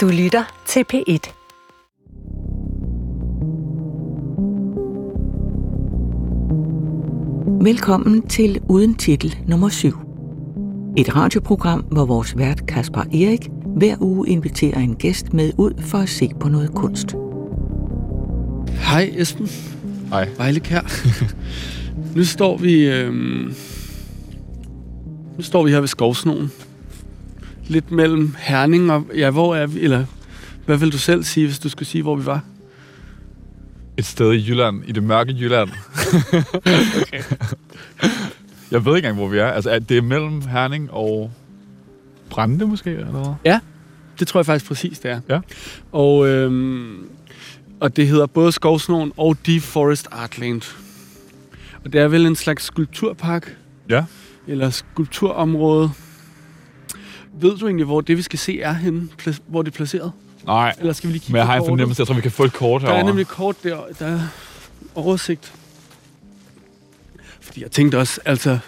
Du lytter til P1. Velkommen til Uden Titel nummer 7. Et radioprogram, hvor vores vært Kasper Erik hver uge inviterer en gæst med ud for at se på noget kunst. Hej Esben. Hej. Vejle Kær. nu står vi... Øhm, nu står vi her ved Skovsnogen. Lidt mellem Herning og... Ja, hvor er vi? Eller hvad vil du selv sige, hvis du skulle sige, hvor vi var? Et sted i Jylland, i det mørke Jylland. Okay. Jeg ved ikke engang, hvor vi er. Altså, er det er mellem Herning og Brande måske, eller hvad? Det tror jeg faktisk præcis, det er. Ja. Og, øhm, og det hedder både Skovsnogen og Deep Forest Artland. Og det er vel en slags skulpturpark? Ja. Eller skulpturområde. Ved du egentlig, hvor det, vi skal se, er henne? Pla- hvor det er placeret? Nej, Eller skal vi lige kigge men jeg på har en fornemmelse, jeg tror, vi kan få et kort Der herovre. er nemlig et kort der, der er oversigt. Fordi jeg tænkte også, altså...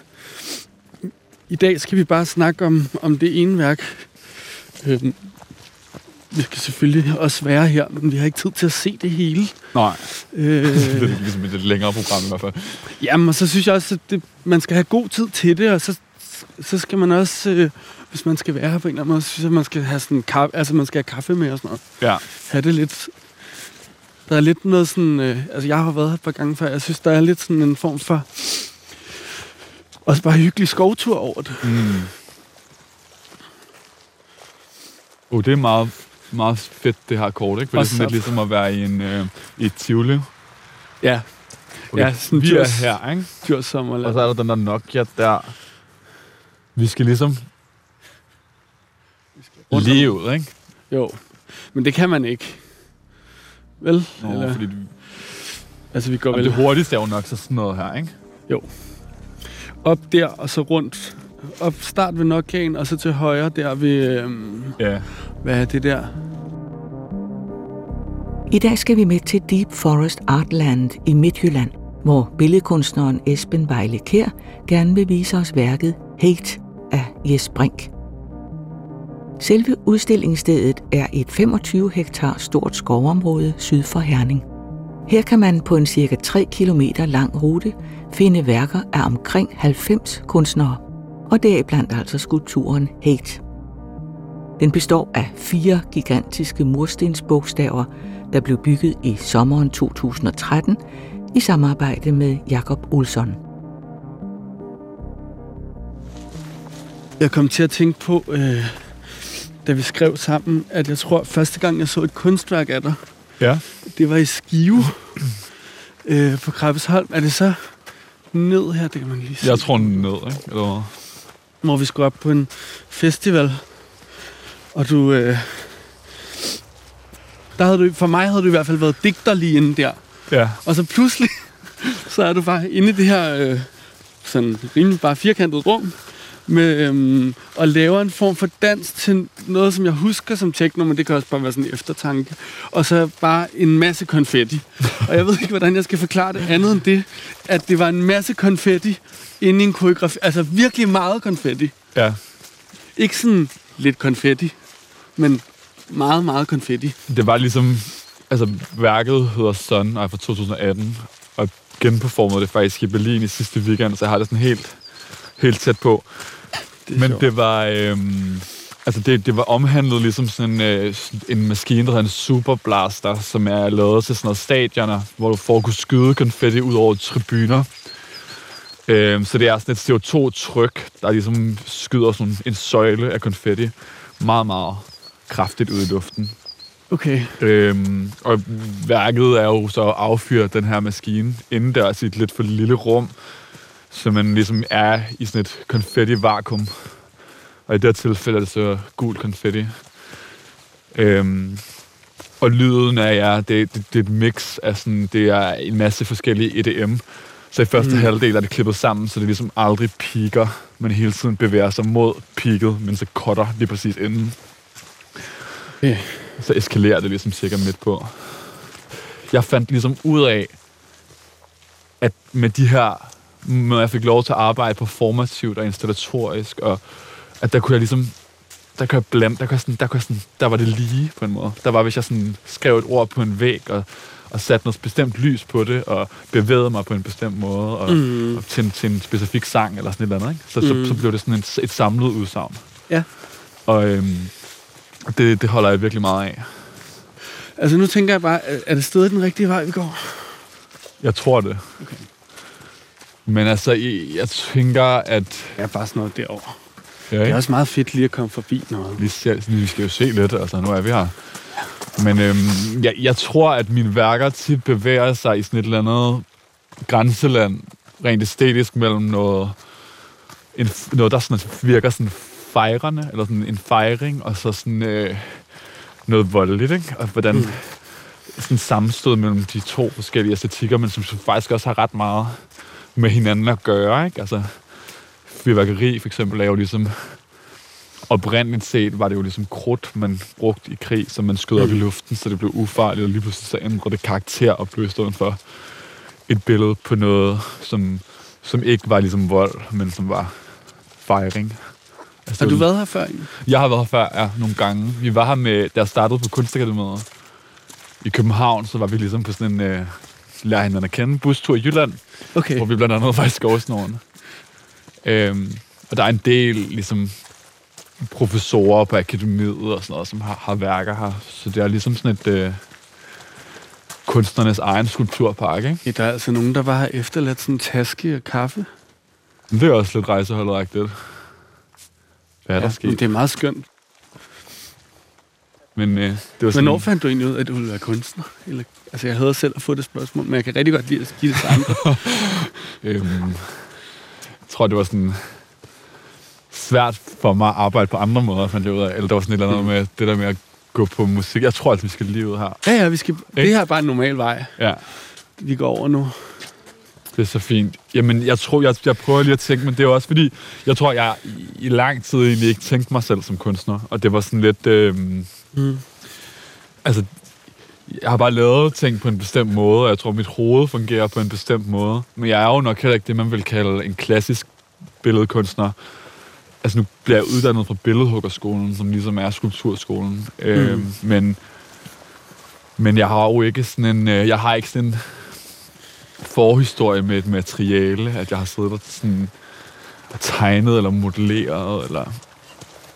I dag skal vi bare snakke om, om det ene værk. Øhm, vi skal selvfølgelig også være her, men vi har ikke tid til at se det hele. Nej, Øh, det er ligesom et lidt længere program i hvert fald. jamen, og så synes jeg også, at det, man skal have god tid til det, og så, så skal man også, øh, hvis man skal være her på en eller anden måde, så man skal have sådan kaffe, altså man skal have kaffe med og sådan noget. Ja, have det lidt... Der er lidt noget sådan... Øh, altså, jeg har været her et par gange før. Jeg synes, der er lidt sådan en form for... Også bare hyggelig skovtur over det. mm. Oh, det er meget, meget fedt, det her kort, ikke? For det er Også sådan lidt ligesom at være i en, øh, i et tivoli. Ja, Okay. Ja, sådan vi dyrs- er her, ikke? dyr sommerland. Og så er der den der Nokia der. Vi skal ligesom leve ud, ikke? Jo, men det kan man ikke. Vel? Nå, Eller, fordi altså, vi går Jamen, vel det hurtigste er jo nok så sådan noget her, ikke? op der, og så rundt. Op start ved Nokiaen, og så til højre der ved... Øhm, Ja. hvad er det der? I dag skal vi med til Deep Forest Artland i Midtjylland, hvor billedkunstneren Esben Vejle Kær gerne vil vise os værket Hate af Jes Brink. Selve udstillingsstedet er et 25 hektar stort skovområde syd for Herning. Her kan man på en cirka 3 km lang rute finde værker af omkring 90 kunstnere, og deriblandt altså skulpturen Hate. Den består af fire gigantiske murstensbogstaver, der blev bygget i sommeren 2013 i samarbejde med Jakob Olsson. Jeg kom til at tænke på, øh, da vi skrev sammen, at jeg tror, første gang jeg så et kunstværk af dig, Ja. Det var i Skive øh, på Krabbesholm. Er det så ned her? Det kan man lige se. Jeg tror ned, ikke? Eller? Hvor vi skulle op på en festival. Og du... Øh, der havde du, for mig havde du i hvert fald været digter lige inde der. Ja. Og så pludselig, så er du bare inde i det her øh, sådan rimelig bare firkantet rum, med, øhm, og laver en form for dans til noget, som jeg husker som techno, men det kan også bare være sådan en eftertanke. Og så bare en masse konfetti. og jeg ved ikke, hvordan jeg skal forklare det andet end det, at det var en masse konfetti inde i en koreografi. Altså virkelig meget konfetti. Ja. Ikke sådan lidt konfetti, men meget, meget konfetti. Det var ligesom... Altså, værket hedder Sun, og er fra 2018, og genperformede det faktisk i Berlin i sidste weekend, så jeg har det sådan helt, helt tæt på. Det Men sjovt. det var... Øhm, altså, det, det var omhandlet ligesom sådan øh, sådan en maskine, der hedder en superblaster, som er lavet til sådan noget stadioner, hvor du får kunne skyde konfetti ud over tribuner. Øhm, så det er sådan et CO2-tryk, der ligesom skyder sådan en søjle af konfetti. Meget, meget kraftigt ud i luften. Okay. Øhm, og værket er jo så at affyre den her maskine indendørs i et lidt for lille rum, så man ligesom er i sådan et konfetti-vakuum. Og i det her tilfælde er det så gul konfetti. Øhm, og lyden er, ja, det, det, det er et mix af sådan, det er en masse forskellige EDM. Så i første Mm. halvdel er det klippet sammen, så det ligesom aldrig piker, men hele tiden bevæger sig mod peaket, men så cutter lige præcis inden. Okay. Så eskalerer det ligesom cirka midt på. Jeg fandt ligesom ud af, at med de her, når jeg fik lov til at arbejde performativt og installatorisk, og at der kunne jeg ligesom der kunne jeg blande, der, kunne jeg sådan, der, kunne jeg sådan, der var det lige på en måde. Der var, hvis jeg sådan skrev et ord på en væg, og, og satte noget bestemt lys på det, og bevægede mig på en bestemt måde, og, mm. og til, en, til en specifik sang, eller sådan et eller andet, ikke? Så, mm. så, så blev det sådan et, et samlet udsagn. Ja. Og øhm, det, det holder jeg virkelig meget af. Altså nu tænker jeg bare, er det stadig den rigtige vej, vi går? Jeg tror det. Okay. Men altså, jeg, jeg tænker, at... Ja, bare sådan noget derovre. Ja, Det er også meget fedt lige at komme forbi noget. Vi skal, vi skal jo se lidt, altså nu er vi her. Men øhm, jeg, jeg tror, at mine værker tit bevæger sig i sådan et eller andet grænseland, rent æstetisk, mellem noget, en, noget der sådan virker sådan fejrende, eller sådan en fejring, og så sådan øh, noget voldeligt, ikke? Og hvordan mm. sådan sammenstød mellem de to forskellige æstetikker, men som faktisk også har ret meget med hinanden at gøre, ikke? Altså, fyrværkeri for eksempel er jo ligesom oprindeligt set var det jo ligesom krudt, man brugte i krig, som man skød op i luften, så det blev ufarligt, og lige pludselig så ændrede det karakter og blev stedet for et billede på noget, som, som ikke var ligesom vold, men som var fejring. Altså, Har du været her før? Jeg har været her før, ja, nogle gange. Vi var her med, da jeg startede på Kunstakademiet i København, så var vi ligesom på sådan en øh, lære hinanden at kende bustur i Jylland, Okay. hvor vi blandt andet var i Skovsnåren. Øhm, og der er en del ligesom professorer på akademiet og sådan noget, som har, har værker her. Så det er ligesom sådan et øh, kunstnernes egen skulpturpark, ikke? Ja, der er altså nogen, der var her efterladt sådan en taske og kaffe. Men det er også lidt rejseholdet Hvad er der ja, sket? men det er meget skønt. Men øh, det var sådan... Hvornår fandt du egentlig ud af, at du ville være kunstner? Eller, altså, jeg havde selv at få det spørgsmål, men jeg kan rigtig godt lide at give det til andre. Øhm, jeg tror, det var sådan svært for mig at arbejde på andre måder, fandt jeg ud af. Eller der var sådan et eller andet med det der med at gå på musik. Jeg tror altså, vi skal lige ud her. ja, ja, vi skal, det her er bare en normal vej, Ja, vi går over nu. det er så fint. Jamen, jeg tror, jeg, jeg prøver lige at tænke, men det er også fordi, jeg tror, jeg i, i lang tid egentlig ikke tænkte mig selv som kunstner. Og det var sådan lidt... Øhm, Mm. altså, jeg har bare lavet ting på en bestemt måde, og jeg tror, mit hoved fungerer på en bestemt måde. Men jeg er jo nok heller ikke det, man vil kalde en klassisk billedkunstner. Altså, nu bliver jeg uddannet fra Billedhuggerskolen, som ligesom er skulpturskolen. Mm. Øhm, men, men jeg har jo ikke sådan en... øh, Jeg har ikke sådan en forhistorie med et materiale, at jeg har siddet og sådan og tegnet eller modelleret, eller,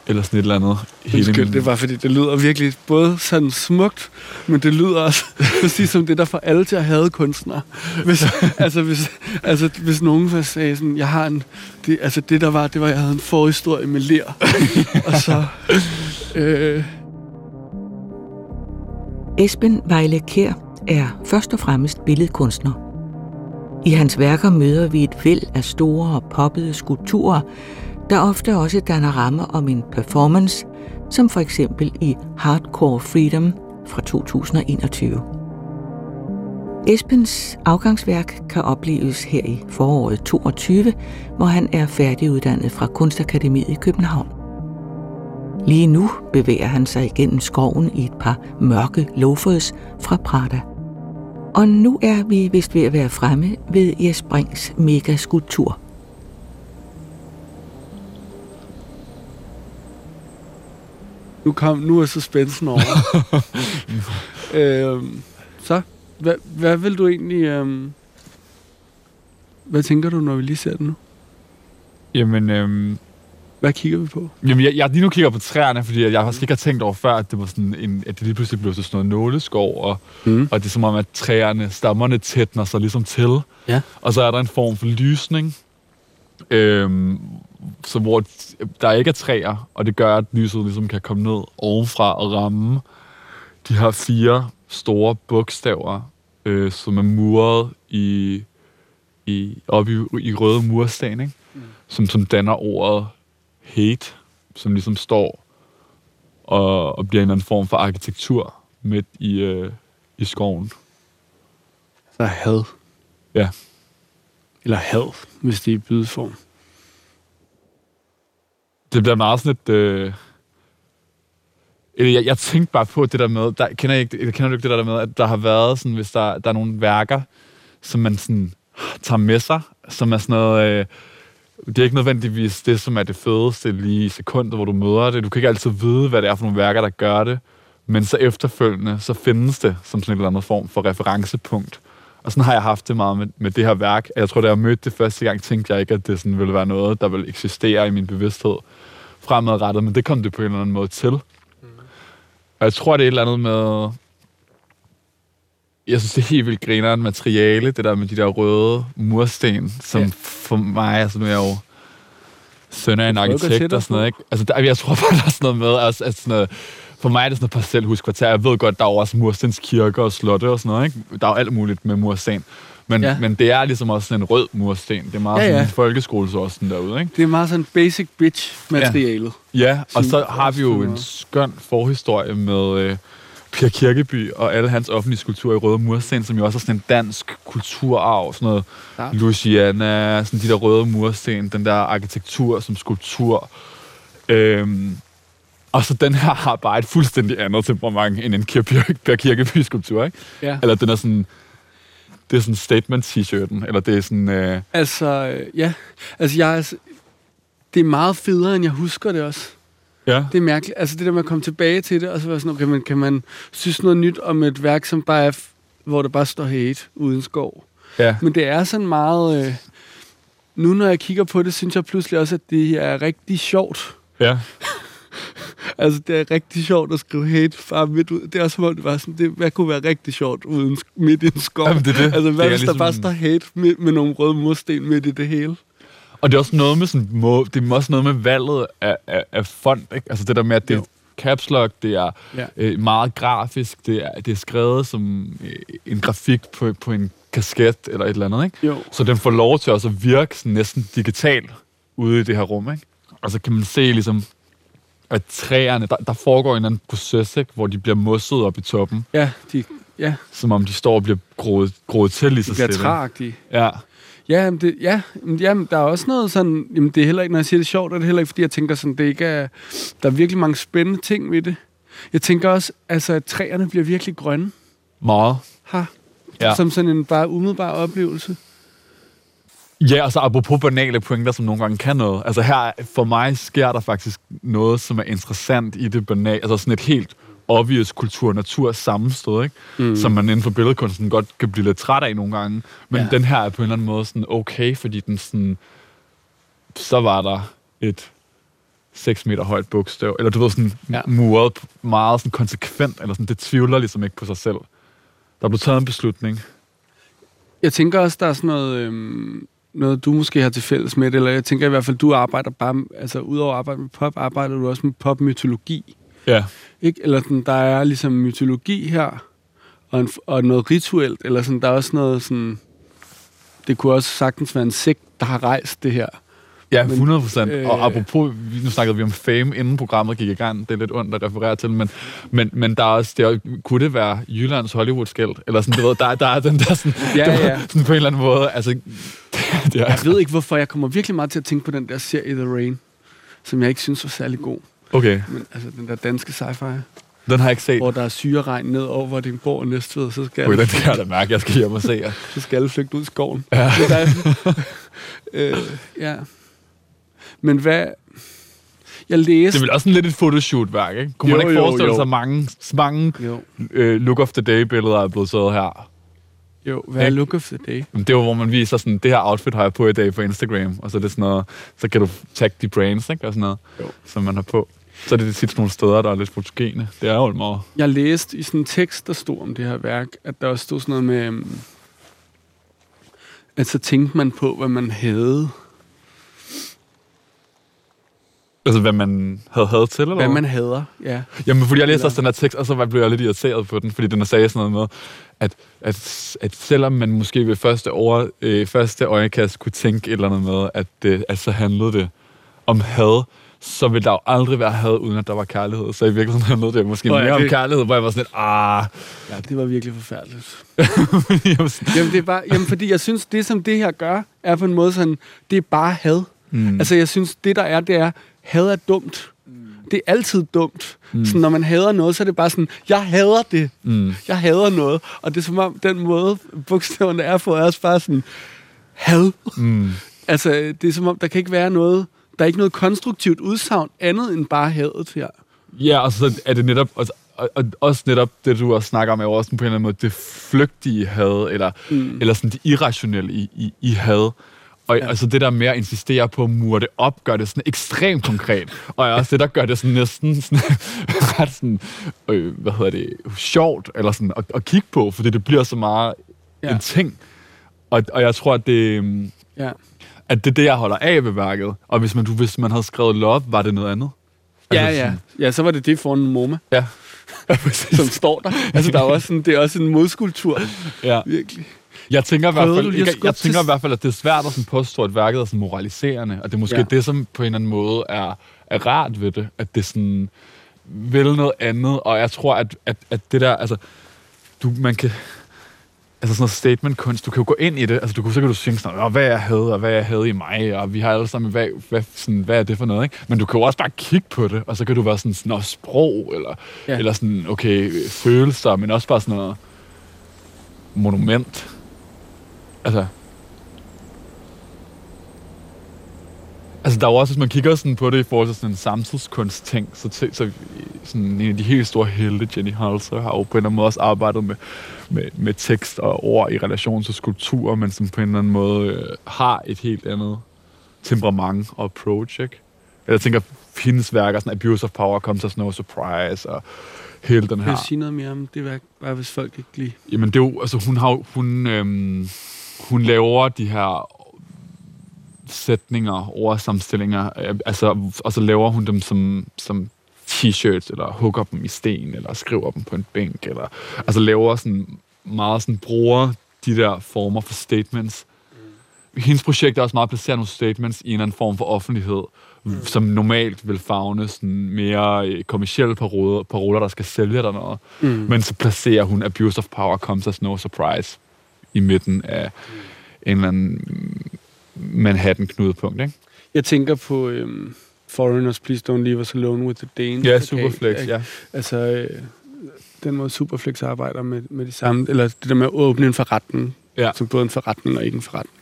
eller sådan et eller andet. Undskyld, min- det var fordi, det lyder virkelig både sådan smukt, men det lyder også præcis som det, der får alle til at have kunstnere. Hvis, altså, hvis, altså, hvis nogen sagde sådan, jeg har en, det, altså det der var, det var, jeg havde en forhistorie med ler, og så, øh, Esben Vejle Kær er først og fremmest billedkunstner. I hans værker møder vi et væld af store og poppede skulpturer, der ofte også danner ramme om en performance, som for eksempel i Hardcore Freedom fra 2021. Espens afgangsværk kan opleves her i foråret 22, hvor han er færdiguddannet fra Kunstakademiet i København. Lige nu bevæger han sig igennem skoven i et par mørke loafers fra Prada. Og nu er vi vist ved at være fremme ved Jes Brings megaskulptur. Nu, kom, nu er suspensen over. øh, så, hvad, hvad vil du egentlig, øh, hvad tænker du, når vi lige ser den nu? Jamen, øhm, Hvad kigger vi på? Jamen, jeg, jeg lige nu kigger på træerne, fordi jeg faktisk ikke har tænkt over før, at det var sådan en, at det lige pludselig blev sådan noget nåleskov, og, Mm. og det er som om, at træerne, stammerne tætner sig ligesom til. Ja. Og så er der en form for lysning, øhm, så hvor der ikke er træer, og det gør, at lyset ligesom kan komme ned ovenfra og ramme de her fire store bogstaver, øh, som er muret i, i, op i, i røde mursten, ikke? Mm. Som, som danner ordet hate, som ligesom står og, og bliver en eller anden form for arkitektur midt i, øh, i skoven. Så had. Ja. Eller had, hvis det er i bydeform. Det bliver meget sådan et... Øh, eller jeg, jeg tænkte bare på det der med, der, kender, jeg ikke, kender du ikke det der med, at der har været sådan, hvis der, der er nogle værker, som man sådan tager med sig, som er sådan noget, øh, det er ikke nødvendigvis det, som er det fedeste lige i sekundet, hvor du møder det. Du kan ikke altid vide, hvad det er for nogle værker, der gør det. Men så efterfølgende, så findes det som sådan en eller anden form for referencepunkt. Og sådan har jeg haft det meget med, med det her værk. Jeg tror, da jeg mødte det første gang, tænkte jeg ikke, at det sådan ville være noget, der ville eksistere i min bevidsthed fremadrettet, men det kom det på en eller anden måde til. Mm. Og jeg tror, det er et eller andet med... Jeg synes, det er helt vildt grineren materiale, det der med de der røde mursten, som ja. for mig, altså nu er jeg jo søn af en arkitekt og sådan noget, ikke? Altså, der, jeg tror bare, der er sådan noget med, altså, altså sådan noget, for mig er det sådan noget parcelhuskvarter. Jeg ved godt, der er også murstenskirker og slotte og sådan noget, ikke? Der er jo alt muligt med mursten. Men, ja. men det er ligesom også sådan en rød mursten. Det er meget ja, ja. sådan en folkeskolesåsen derude, ikke? Det er meget sådan basic bitch-materialet. Ja, ja og så har vi jo en skøn forhistorie med øh, Per Kirkeby og alle hans offentlige skulpturer i røde mursten, som jo også er sådan en dansk kulturarv, sådan noget ja. Louisiana, sådan de der røde mursten, den der arkitektur som skulptur. Øhm, og så den her har bare et fuldstændig andet temperament end en Per Kirkeby-skulptur, ikke? Ja. Eller den er sådan det er sådan statement-t-shirten, eller det er sådan... Øh... Altså, ja. Altså, jeg er, det er meget federe, end jeg husker det også. Ja. Det er mærkeligt. Altså, det der med at komme tilbage til det, og så være sådan, okay, man, kan man synes noget nyt om et værk, som bare er, hvor der bare står hate uden skov. Ja. Men det er sådan meget... Øh, nu når jeg kigger på det, synes jeg pludselig også, at det er rigtig sjovt. Ja. Altså, det er rigtig sjovt at skrive hate bare midt ud. Det er som om, det var sådan, det hvad kunne være rigtig sjovt uden, midt i en skov. Jamen, det er det. Altså, hvad det hvis ligesom... der bare står hate med, med nogle røde mursten midt i det hele? Og det er også noget med sådan, må, det er også noget med valget af, af, af font, ikke? Altså det der med, at det er caps lock, det er ja. øh, meget grafisk, det er, det er skrevet som øh, en grafik på, på en kasket eller et eller andet, ikke? Jo. Så den får lov til også at virke sådan næsten digital ude i det her rum, ikke? Og så kan man se ligesom at træerne, der, der foregår en eller anden proces, ikke, hvor de bliver mosset op i toppen. Ja, de, ja. Som om de står og bliver groet, groet til lige så stille. De bliver stille. Ja. Ja, men det, ja, men, ja, der er også noget sådan, jamen det er heller ikke, når jeg siger det er sjovt, er det heller ikke, fordi jeg tænker sådan, det ikke er, der er virkelig mange spændende ting ved det. Jeg tænker også, altså, at træerne bliver virkelig grønne. Meget. Ha. Ja. Som sådan en bare umiddelbar oplevelse. Ja, og så apropos banale pointer, som nogle gange kan noget. Altså her, for mig sker der faktisk noget, som er interessant i det banale. Altså sådan et helt obvious kultur-natur sammenstød, ikke? Mm. Som man inden for billedkunsten godt kan blive lidt træt af nogle gange. Men ja. den her er på en eller anden måde sådan okay, fordi den sådan... Så var der et 6 meter højt bogstav, eller du ved, sådan ja. muret meget sådan konsekvent, eller sådan, det tvivler ligesom ikke på sig selv. Der blev taget en beslutning. Jeg tænker også, der er sådan noget... Øhm noget, du måske har til fælles med det, eller jeg tænker i hvert fald, du arbejder bare, altså udover at arbejde med pop, arbejder du også med popmytologi. Ja. Ikke? Eller sådan, der er ligesom mytologi her, og, en, og noget rituelt, eller sådan, der er også noget sådan, det kunne også sagtens være en sekt, der har rejst det her. Ja, 100 procent. Øh, og apropos, nu snakkede vi om fame, inden programmet gik i gang. Det er lidt ondt at referere til, men, men, men der er også, det er, kunne det være Jyllands Hollywood-skæld? Eller sådan, du ved, der, der er den der sådan, ja, ja. sådan på en eller anden måde. Altså, det, det er, jeg ved ikke, hvorfor jeg kommer virkelig meget til at tænke på den der serie The Rain, som jeg ikke synes var særlig god. Okay. Men altså, den der danske sci-fi. Den har jeg ikke set. Hvor der er syreregn ned over, hvor din bor næstved, så skal Ui, den kan jeg da mærke, jeg skal hjem og se. så skal alle flygte ud i skoven. Ja. øh, ja. Men hvad... Jeg læste... Det er vel også sådan lidt et photoshoot-værk, ikke? Kunne jo, man ikke forestille jo, jo. sig, mange, mange uh, look of the day-billeder er blevet taget her? Jo, hvad er look of the day? Det er jo, hvor man viser sådan, det her outfit har jeg på i dag på Instagram, og så er det sådan noget, så kan du tagge de brands, ikke? Og sådan noget, jo. som man har på. Så er det tit sådan nogle steder, der er lidt fotogene. Det er jo meget. Jeg læste i sådan en tekst, der stod om det her værk, at der også stod sådan noget med, øhm, at så tænkte man på, hvad man havde Altså, hvad man havde havde til, eller hvad? man hader, ja. Jamen, fordi jeg læste også den her tekst, og så blev jeg lidt irriteret på den, fordi den sagde sådan noget med, at, at, at selvom man måske ved første, over, øh, første øjekast kunne tænke et eller andet med, at, det, at så handlede det om had, så vil der jo aldrig være had, uden at der var kærlighed. Så i virkeligheden handlede det måske ja, mere det... om kærlighed, hvor jeg var sådan lidt, ah... Ja, det var virkelig forfærdeligt. jamen, det er bare, jamen, fordi jeg synes, det som det her gør, er på en måde sådan, det er bare had. Mm. Altså, jeg synes, det der er, det er, had er dumt. Mm. Det er altid dumt. Mm. Så når man hader noget, så er det bare sådan, jeg hader det. Mm. Jeg hader noget. Og det er som om, den måde, bogstaverne er for, er også bare sådan, had. Mm. Altså, det er som om, der kan ikke være noget, der er ikke noget konstruktivt udsagn andet end bare hadet her. Ja, og så er det netop, og, og, og også netop det, du også snakker om, er jo også på en eller anden måde det flygtige had, eller, mm. eller sådan det irrationelle i, i, i had. Og ja. altså det der med at insistere på at mure det op, gør det sådan ekstremt konkret. Og er også det, der gør det sådan næsten sådan, ret sådan, øh, hvad hedder det, sjovt, eller sådan at, at kigge på, fordi det bliver så meget ja. en ting. Og, og jeg tror, at det, øhm, Ja. at det er det, jeg holder af ved værket. Og hvis man, du, hvis man havde skrevet love, var det noget andet. Ja, Altså ja. sådan- Ja, så var det det foran MoMA, Ja. som står der. Altså, der er også sådan, det er også en modskulptur, ja. virkelig. Jeg tænker, i hvert fald, at jeg, jeg tænker i hvert fald, at det er svært at sådan påstå, at værket er sådan moraliserende. Og det er måske Ja. det, som på en eller anden måde er, er rart ved det. At det sådan vil noget andet. Og jeg tror, at, at, at det der, altså, du, man kan, altså sådan noget statement-kunst, du kan jo gå ind i det, altså du kan, så kan du synge sådan, "Nå, hvad jeg havde, og hvad jeg havde i mig, og vi har alle sammen, hvad, hvad, sådan, hvad er det for noget, ikke? Men du kan jo også bare kigge på det, og så kan du være sådan, sådan noget sprog, eller, ja. eller sådan, okay, følelser, men også bare sådan noget monument. Altså, Altså, der er jo også, hvis man kigger sådan på det i forhold til sådan en samtidskunst-ting, så, t- så sådan en af de helt store helte, Jenny Halser, har jo på en eller anden måde også arbejdet med, med, med tekst og ord i relation til skulpturer, men som på en eller anden måde øh, har et helt andet temperament og approach, ikke? Jeg tænker, hendes værker, sådan Abuse of Power, Comes as No Surprise, og hele den her... jeg sige noget mere om det værk, bare hvis folk ikke lige... Jamen, det er jo, altså, hun har hun, øhm, hun laver de her sætninger, ordsamstillinger, øh, altså, og så laver hun dem som, som t-shirts, eller hugger dem i sten, eller skriver dem på en bænk, eller altså laver sådan meget sådan, bruger de der former for statements. Hendes projekt er også meget at placere nogle statements i en eller anden form for offentlighed, mm. som normalt vil fagne sådan mere øh, kommersielle paroler, paroler, der skal sælge dig noget. Mm. Men så placerer hun Abuse of Power Comes as No Surprise i midten af en eller anden Manhattan-knudepunkt, ikke? Jeg tænker på øhm, Foreigners, Please Don't Leave Us Alone with the Danes. Ja, Okay, Superflex, ikke? ja. Altså, øh, den måde Superflex arbejder med, med det samme, eller det der med at åbne en forretning, Ja. som både en forretning og ikke en forretning.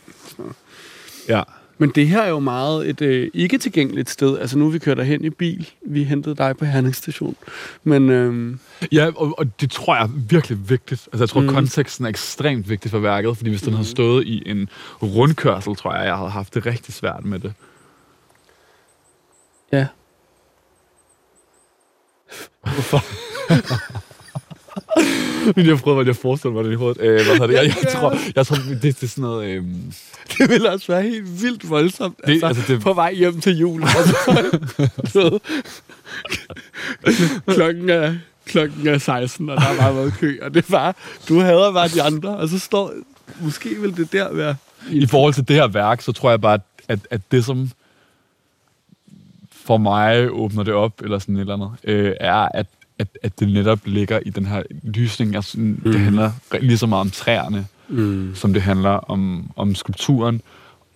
ja. Men det her er jo meget et øh, ikke tilgængeligt sted. Altså nu vi kørt derhen i bil. Vi hentede dig på Herning station. Men øhm, Ja, og, og det tror jeg er virkelig vigtigt. Altså, jeg tror, Mm. mm. konteksten er ekstremt vigtig for værket, fordi hvis den Mm. havde stået i en rundkørsel, tror jeg, jeg havde haft det rigtig svært med det. ja, Hvorfor? Men jeg prøver, at jeg forestiller mig det i hovedet. Øh, hvad hedder det? Jeg, jeg, tror, jeg tror, det, det er sådan noget... Øh, det ville også være helt vildt voldsomt. Det- altså, altså, det- på vej hjem til jul. Altså, klokken, er, klokken er 16, og der er bare været kø. Og det er bare, du hader bare de andre. Og så står, måske vil det der være... I forhold til det her værk, så tror jeg bare, at, at det som for mig åbner det op, eller sådan et eller andet, øh, er, at, at, at det netop ligger i den her lysning. Altså, mm. Det handler lige så meget om træerne, Mm. som det handler om, om skulpturen,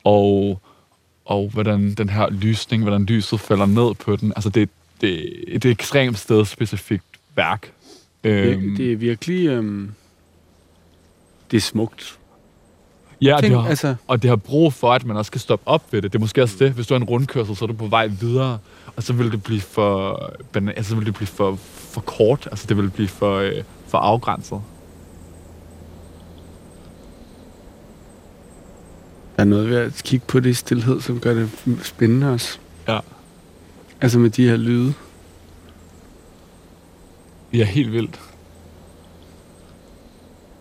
og, og hvordan den her lysning, hvordan lyset falder ned på den. Altså, det, det, det er et ekstremt stedspecifikt værk. Øhm, Det, det er virkelig... Øhm, det er smukt. ja, Tænk, det har, altså, Og det har brug for, at man også skal stoppe op ved det. Det er måske også det. Hvis du er en rundkørsel, så er du på vej videre, og så vil det blive for, altså, så vil det blive for, for kort. Altså, det vil blive for, øh, for afgrænset. der er noget ved at kigge på det i stillhed, som gør det spændende også. Ja. Altså med de her lyde. Ja, helt vildt.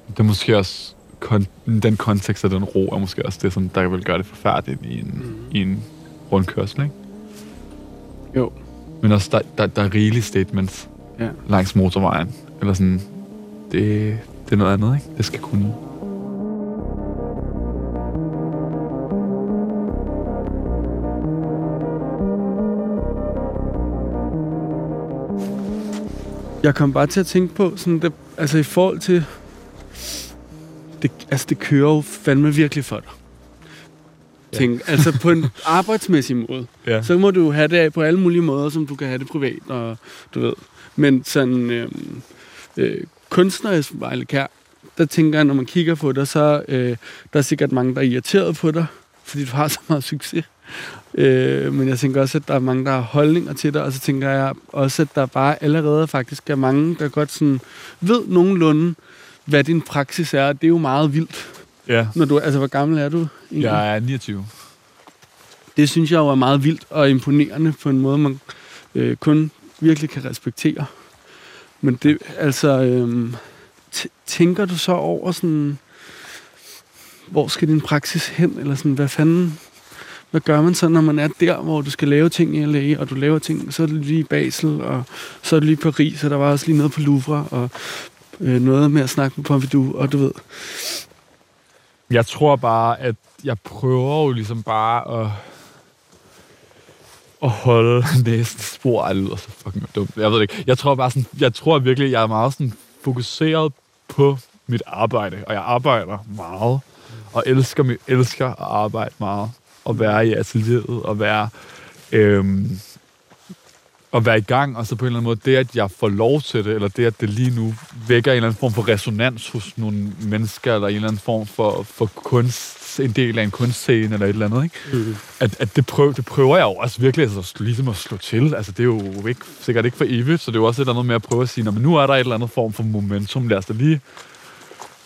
Det er måske også kon- den kontekst og den ro er måske også det, som der vil gøre det forfærdeligt i en, mm. i en rundkørsel, ikke? Jo. Men også, der, der, der er rigelige statements Ja. langs motorvejen. Eller sådan, det, det er noget andet, ikke? Det skal kunne. Jeg kom bare til at tænke på, sådan det, altså i forhold til, det, altså det kører jo fandme virkelig for dig. Tænk, altså på en arbejdsmæssig måde. Ja. Så må du have det af på alle mulige måder, som du kan have det privat, og du ved. Men sådan øh, øh, kunstnerisk Vejle Kær, der tænker jeg, når man kigger på dig, så øh, der er sikkert mange, der er irriteret på dig, fordi du har så meget succes. Øh, men jeg tænker også, at der er mange, der har holdninger til det, og så tænker jeg også, at der bare allerede faktisk er mange, der godt sådan ved nogenlunde, hvad din praksis er, det er jo meget vildt. Ja. Når du, altså, hvor gammel er du? egentlig? Jeg er 29. Det synes jeg jo er meget vildt og imponerende på en måde, man øh, kun virkelig kan respektere. Men det, altså, øh, tænker du så over sådan, hvor skal din praksis hen, eller sådan, hvad fanden, hvad gør man så, når man er der, hvor du skal lave ting i LA, og du laver ting, så er det lige i Basel, og så er det lige i Paris, og der var også lige noget på Louvre, og øh, noget med at snakke med Pompidou, og du ved, jeg tror bare, at jeg prøver jo ligesom bare at, at holde næsten spor. Ej, det lyder så fucking dumt. Jeg ved det ikke. Jeg tror bare sådan, jeg tror virkelig, jeg er meget sådan fokuseret på mit arbejde. Og jeg arbejder meget. Og elsker, elsker at arbejde meget. Og være i atelieret. Og være, øhm, at være i gang, og så på en eller anden måde, det at jeg får lov til det, eller det at det lige nu vækker en eller anden form for resonans hos nogle mennesker, eller en eller anden form for, for kunst, en del af en kunstscene, eller et eller andet, ikke? mm. At, at det, prøver, det prøver jeg jo også virkelig altså, ligesom at slå til. Altså, det er jo ikke, sikkert ikke for evigt, så det er jo også et eller andet med at prøve at sige, "Nå, men nu er der et eller andet form for momentum, lad os da lige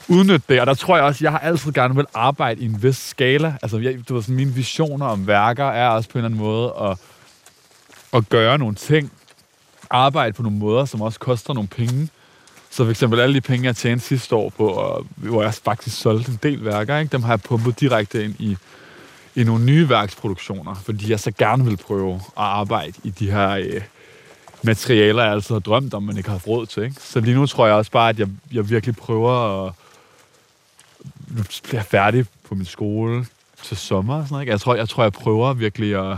udnytte det. Og der tror jeg også, jeg har altid gerne vil arbejde i en vis skala. Altså, jeg, du ved, sådan, mine visioner om værker er også på en eller anden måde at, at gøre nogle ting, arbejde på nogle måder, som også koster nogle penge. Så for eksempel alle de penge, jeg tjente sidste år på, og, hvor jeg faktisk solgte en del værker, ikke? dem har jeg pumpet direkte ind i, i nogle nye værksproduktioner, fordi jeg så gerne vil prøve at arbejde i de her øh, materialer, jeg altid har drømt om, men ikke har haft råd til. Ikke? Så lige nu tror jeg også bare, at jeg, jeg virkelig prøver at... Nu bliver jeg færdig på min skole til sommer. og Sådan noget, ikke? Jeg, tror, jeg tror, jeg prøver virkelig at,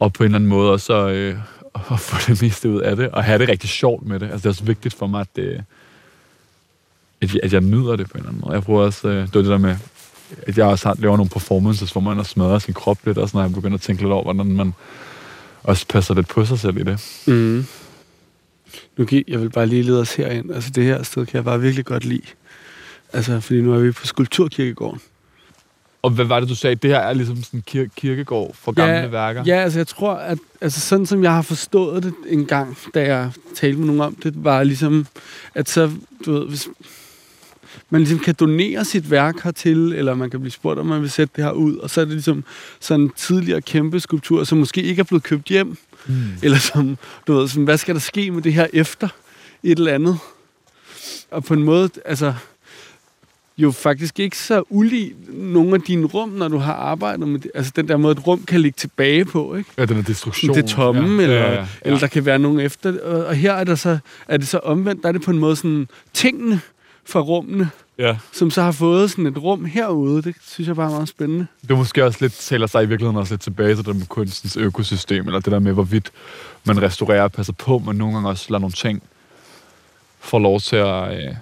og på en eller anden måde også øh, at få det meste ud af det, og have det rigtig sjovt med det. Altså, det er også vigtigt for mig, at, det, at, jeg, at jeg nyder det på en eller anden måde. Jeg prøver også, øh, det var det der med, at jeg også har, laver nogle performances, hvor man også smadrer sin krop lidt, og sådan, når jeg begynder at tænke lidt over, hvordan man også passer lidt på sig selv i det. Mm. Nu kan, jeg vil bare lige lede os herind. Altså det her sted kan jeg bare virkelig godt lide. Altså, fordi nu er vi på Skulpturkirkegården. Og hvad var det, du sagde? Det her er ligesom sådan en kir- kirkegård for gamle ja, værker? Ja, altså jeg tror, at altså, sådan som jeg har forstået det en gang, da jeg talte med nogen om det, var ligesom, at så, du ved, hvis man ligesom kan donere sit værk hertil, eller man kan blive spurgt, om man vil sætte det her ud, og så er det ligesom sådan en tidligere kæmpe skulptur, som måske ikke er blevet købt hjem, Mm. eller som, du ved, sådan, hvad skal der ske med det her efter et eller andet? Og på en måde, altså, jo faktisk ikke så ulig nogle af dine rum, når du har arbejdet med det. Altså den der måde, et rum kan ligge tilbage på, ikke? Ja, den er destruktion. Det tomme, ja. eller, ja, ja, ja. eller der kan være nogen efter. Og, og her er, der så, er det så omvendt, der er det på en måde sådan tingene fra rummene, ja. som så har fået sådan et rum herude. Det synes jeg bare er meget spændende. Det måske også lidt, taler sig i virkeligheden også lidt tilbage til det med kunstens økosystem, eller det der med, hvorvidt man restaurerer og passer på, men nogle gange også lader nogle ting få lov til at, øh,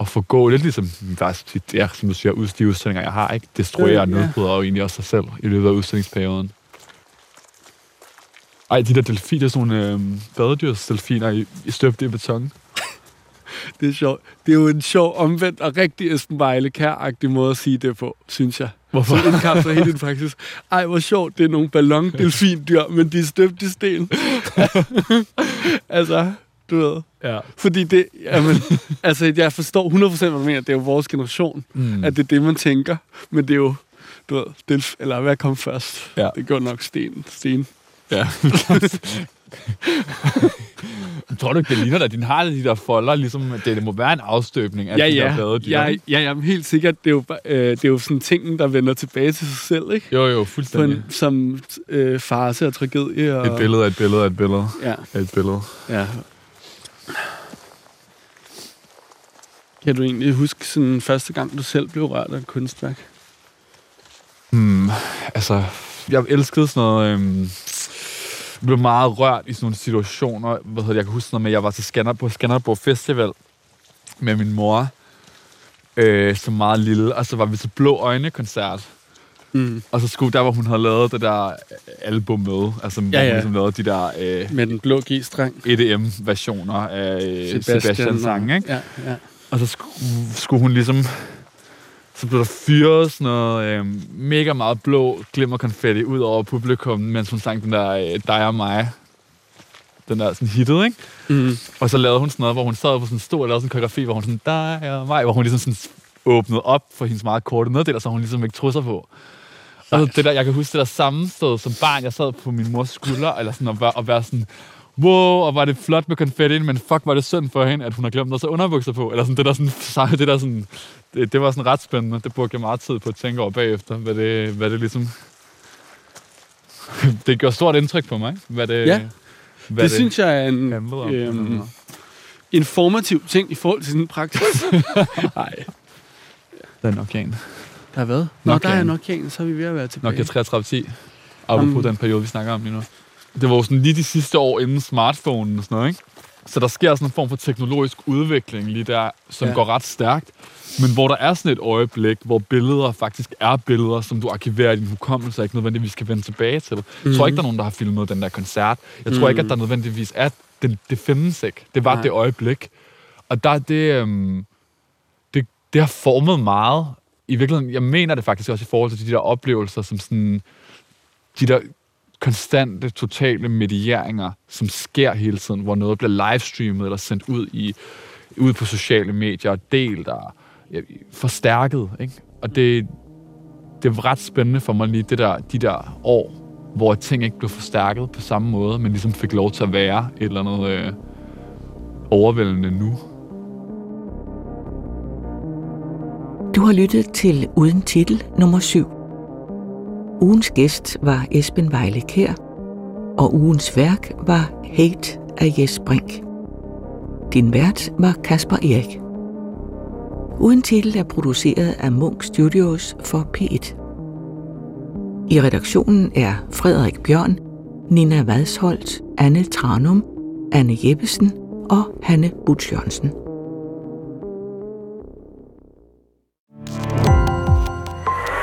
at få gå. Lidt ligesom, faktisk, er, som du siger, ud- de udstillinger, jeg har, ikke? Destruerer og ja. nedbryder jo egentlig også sig selv i løbet af udstillingsperioden. Ej, de der delfiner, sådan nogle øh, badedyrsdelfiner i, i støbt i beton. Det er sjovt. Det er jo en sjov, omvendt og rigtig Esben Vejle kær måde at sige det på, synes jeg. Hvorfor? Så indkapsler hele din praksis. Ej, hvor sjovt, det er nogle ballondelfindyr, men de er støbt i sten. altså, ved. Ja. Fordi det, jamen, altså, jeg forstår 100% hvad du mener. Det er jo vores generation, Mm. at det er det, man tænker. Men det er jo, du ved, delf, eller hvad kom først? Ja. Det går nok sten. sten. Ja. Tror du ikke, det ligner dig? Din har de der folder, ligesom, det, det må være en afstøbning af Ja, de der ja. badedyr. Ja, ikke? ja, jamen, helt sikkert. Det er, jo, øh, det er jo sådan ting, der vender tilbage til sig selv, ikke? Jo, jo, fuldstændig. en, som øh, farse og tragedie. Og, Et billede af et billede af et billede Ja, et billede. ja. Kan du egentlig huske sådan første gang, du selv blev rørt af et kunstværk? Hmm, altså, jeg elskede sådan noget... Øhm, jeg blev meget rørt i sådan nogle situationer. Hvad hedder det, jeg kan huske noget med, at jeg var til Skanderborg, på Skanderborg Festival med min mor, øh, som meget lille, og så var vi til Blå Øjne-koncert. Mm. Og så skulle der, hvor hun havde lavet det der album med, altså hvor Ja, ja. ligesom lavede de der øh, Med den blå G-streng. EDM-versioner af øh, Sebastian, Sebastian sang, ikke? Ja, ja. Og så skulle, skulle hun ligesom så blev der fyret sådan noget øh, mega meget blå glimmerkonfetti ud over publikum, mens hun sang den der øh, Dig og mig. Den der sådan hittet, ikke? Mm. Og så lavede hun sådan noget, hvor hun sad på sådan en stol og lavede sådan en koreografi, hvor hun sådan, Dig og mig, hvor hun ligesom sådan åbnede op for hendes meget korte neddel, og så hun ligesom ikke trusser på. Og så det der, jeg kan huske det der sammenstød som barn, jeg sad på min mors skulder, eller sådan, og, være, og være sådan, wow, og var det flot med konfetti, men fuck, var det synd for hende, at hun har glemt noget så underbukser på, eller sådan, det der sådan, det der sådan, det, det var sådan ret spændende, det brugte jeg meget tid på at tænke over bagefter, hvad det, hvad det ligesom, det gjorde stort indtryk på mig, hvad det, Ja, hvad det, det synes jeg er en om. øhm, informativ ting i forhold til sådan en praksis. Nej, Den er en. Der er hvad? Nå, Nok der er en. nok en, så er vi ved at være tilbage. Nokia 3310. Apropos Um, den periode, vi snakker om lige nu. Det var jo sådan lige de sidste år inden smartphone og sådan noget, ikke? Så der sker sådan en form for teknologisk udvikling lige der, som Ja. går ret stærkt. Men hvor der er sådan et øjeblik, hvor billeder faktisk er billeder, som du arkiverer i din hukommelse, og ikke nødvendigvis kan vende tilbage til. Jeg Mhm. tror ikke, der er nogen, der har filmet den der koncert. Jeg tror Mhm. ikke, at der nødvendigvis er... Det, det findes ikke. Det var Nej. det øjeblik. Og der er det... Øhm, det, det har formet meget. I virkeligheden, jeg mener det faktisk også i forhold til de der oplevelser, som sådan... De der konstante, totale medieringer, som sker hele tiden, hvor noget bliver livestreamet eller sendt ud i ud på sociale medier og delt og ja, forstærket. Ikke? Og det, det var ret spændende for mig lige det der, de der år, hvor ting ikke blev forstærket på samme måde, men ligesom fik lov til at være et eller andet øh, overvældende nu. Du har lyttet til Uden Titel nummer 7. Ugens gæst var Esben Vejle Kær, og ugens værk var Hate af Jes Brink. Din vært var Kasper Erik. Uden Titel er produceret af Munk Studios for P1. I redaktionen er Frederik Bjørn, Nina Vadsholt, Anne Tranum, Anne Jeppesen og Hanne Butch Jørgensen.